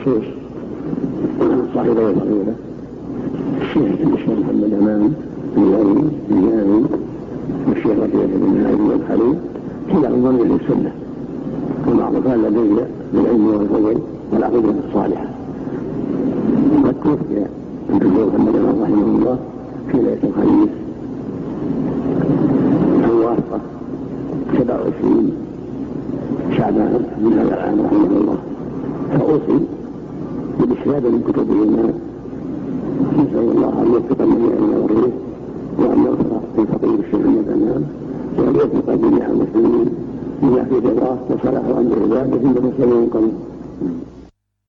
نصوص صاحبي الفضيلة الشيخ الشيخ محمد أمان الجاني الجاني والشيخ ربيع بن هادي والحليم. كلاهما من السنة. ومعروفان لدي بالعلم والفضل والعقيدة الصالحة. قد توفي الدكتور محمد أمان رحمه الله في ليلة الخميس. الواسطة 27 شعبان من هذا العام رحمه الله. فأوصي بالإسناد من كتبه الماء نسأل الله أن يوفق الجميع وغيره وأن يرفع في للفقير الشيخ المتنام وأن يوفق جميع المسلمين. بما في رضاه وصلاح أمر عباده عند مسلم قريب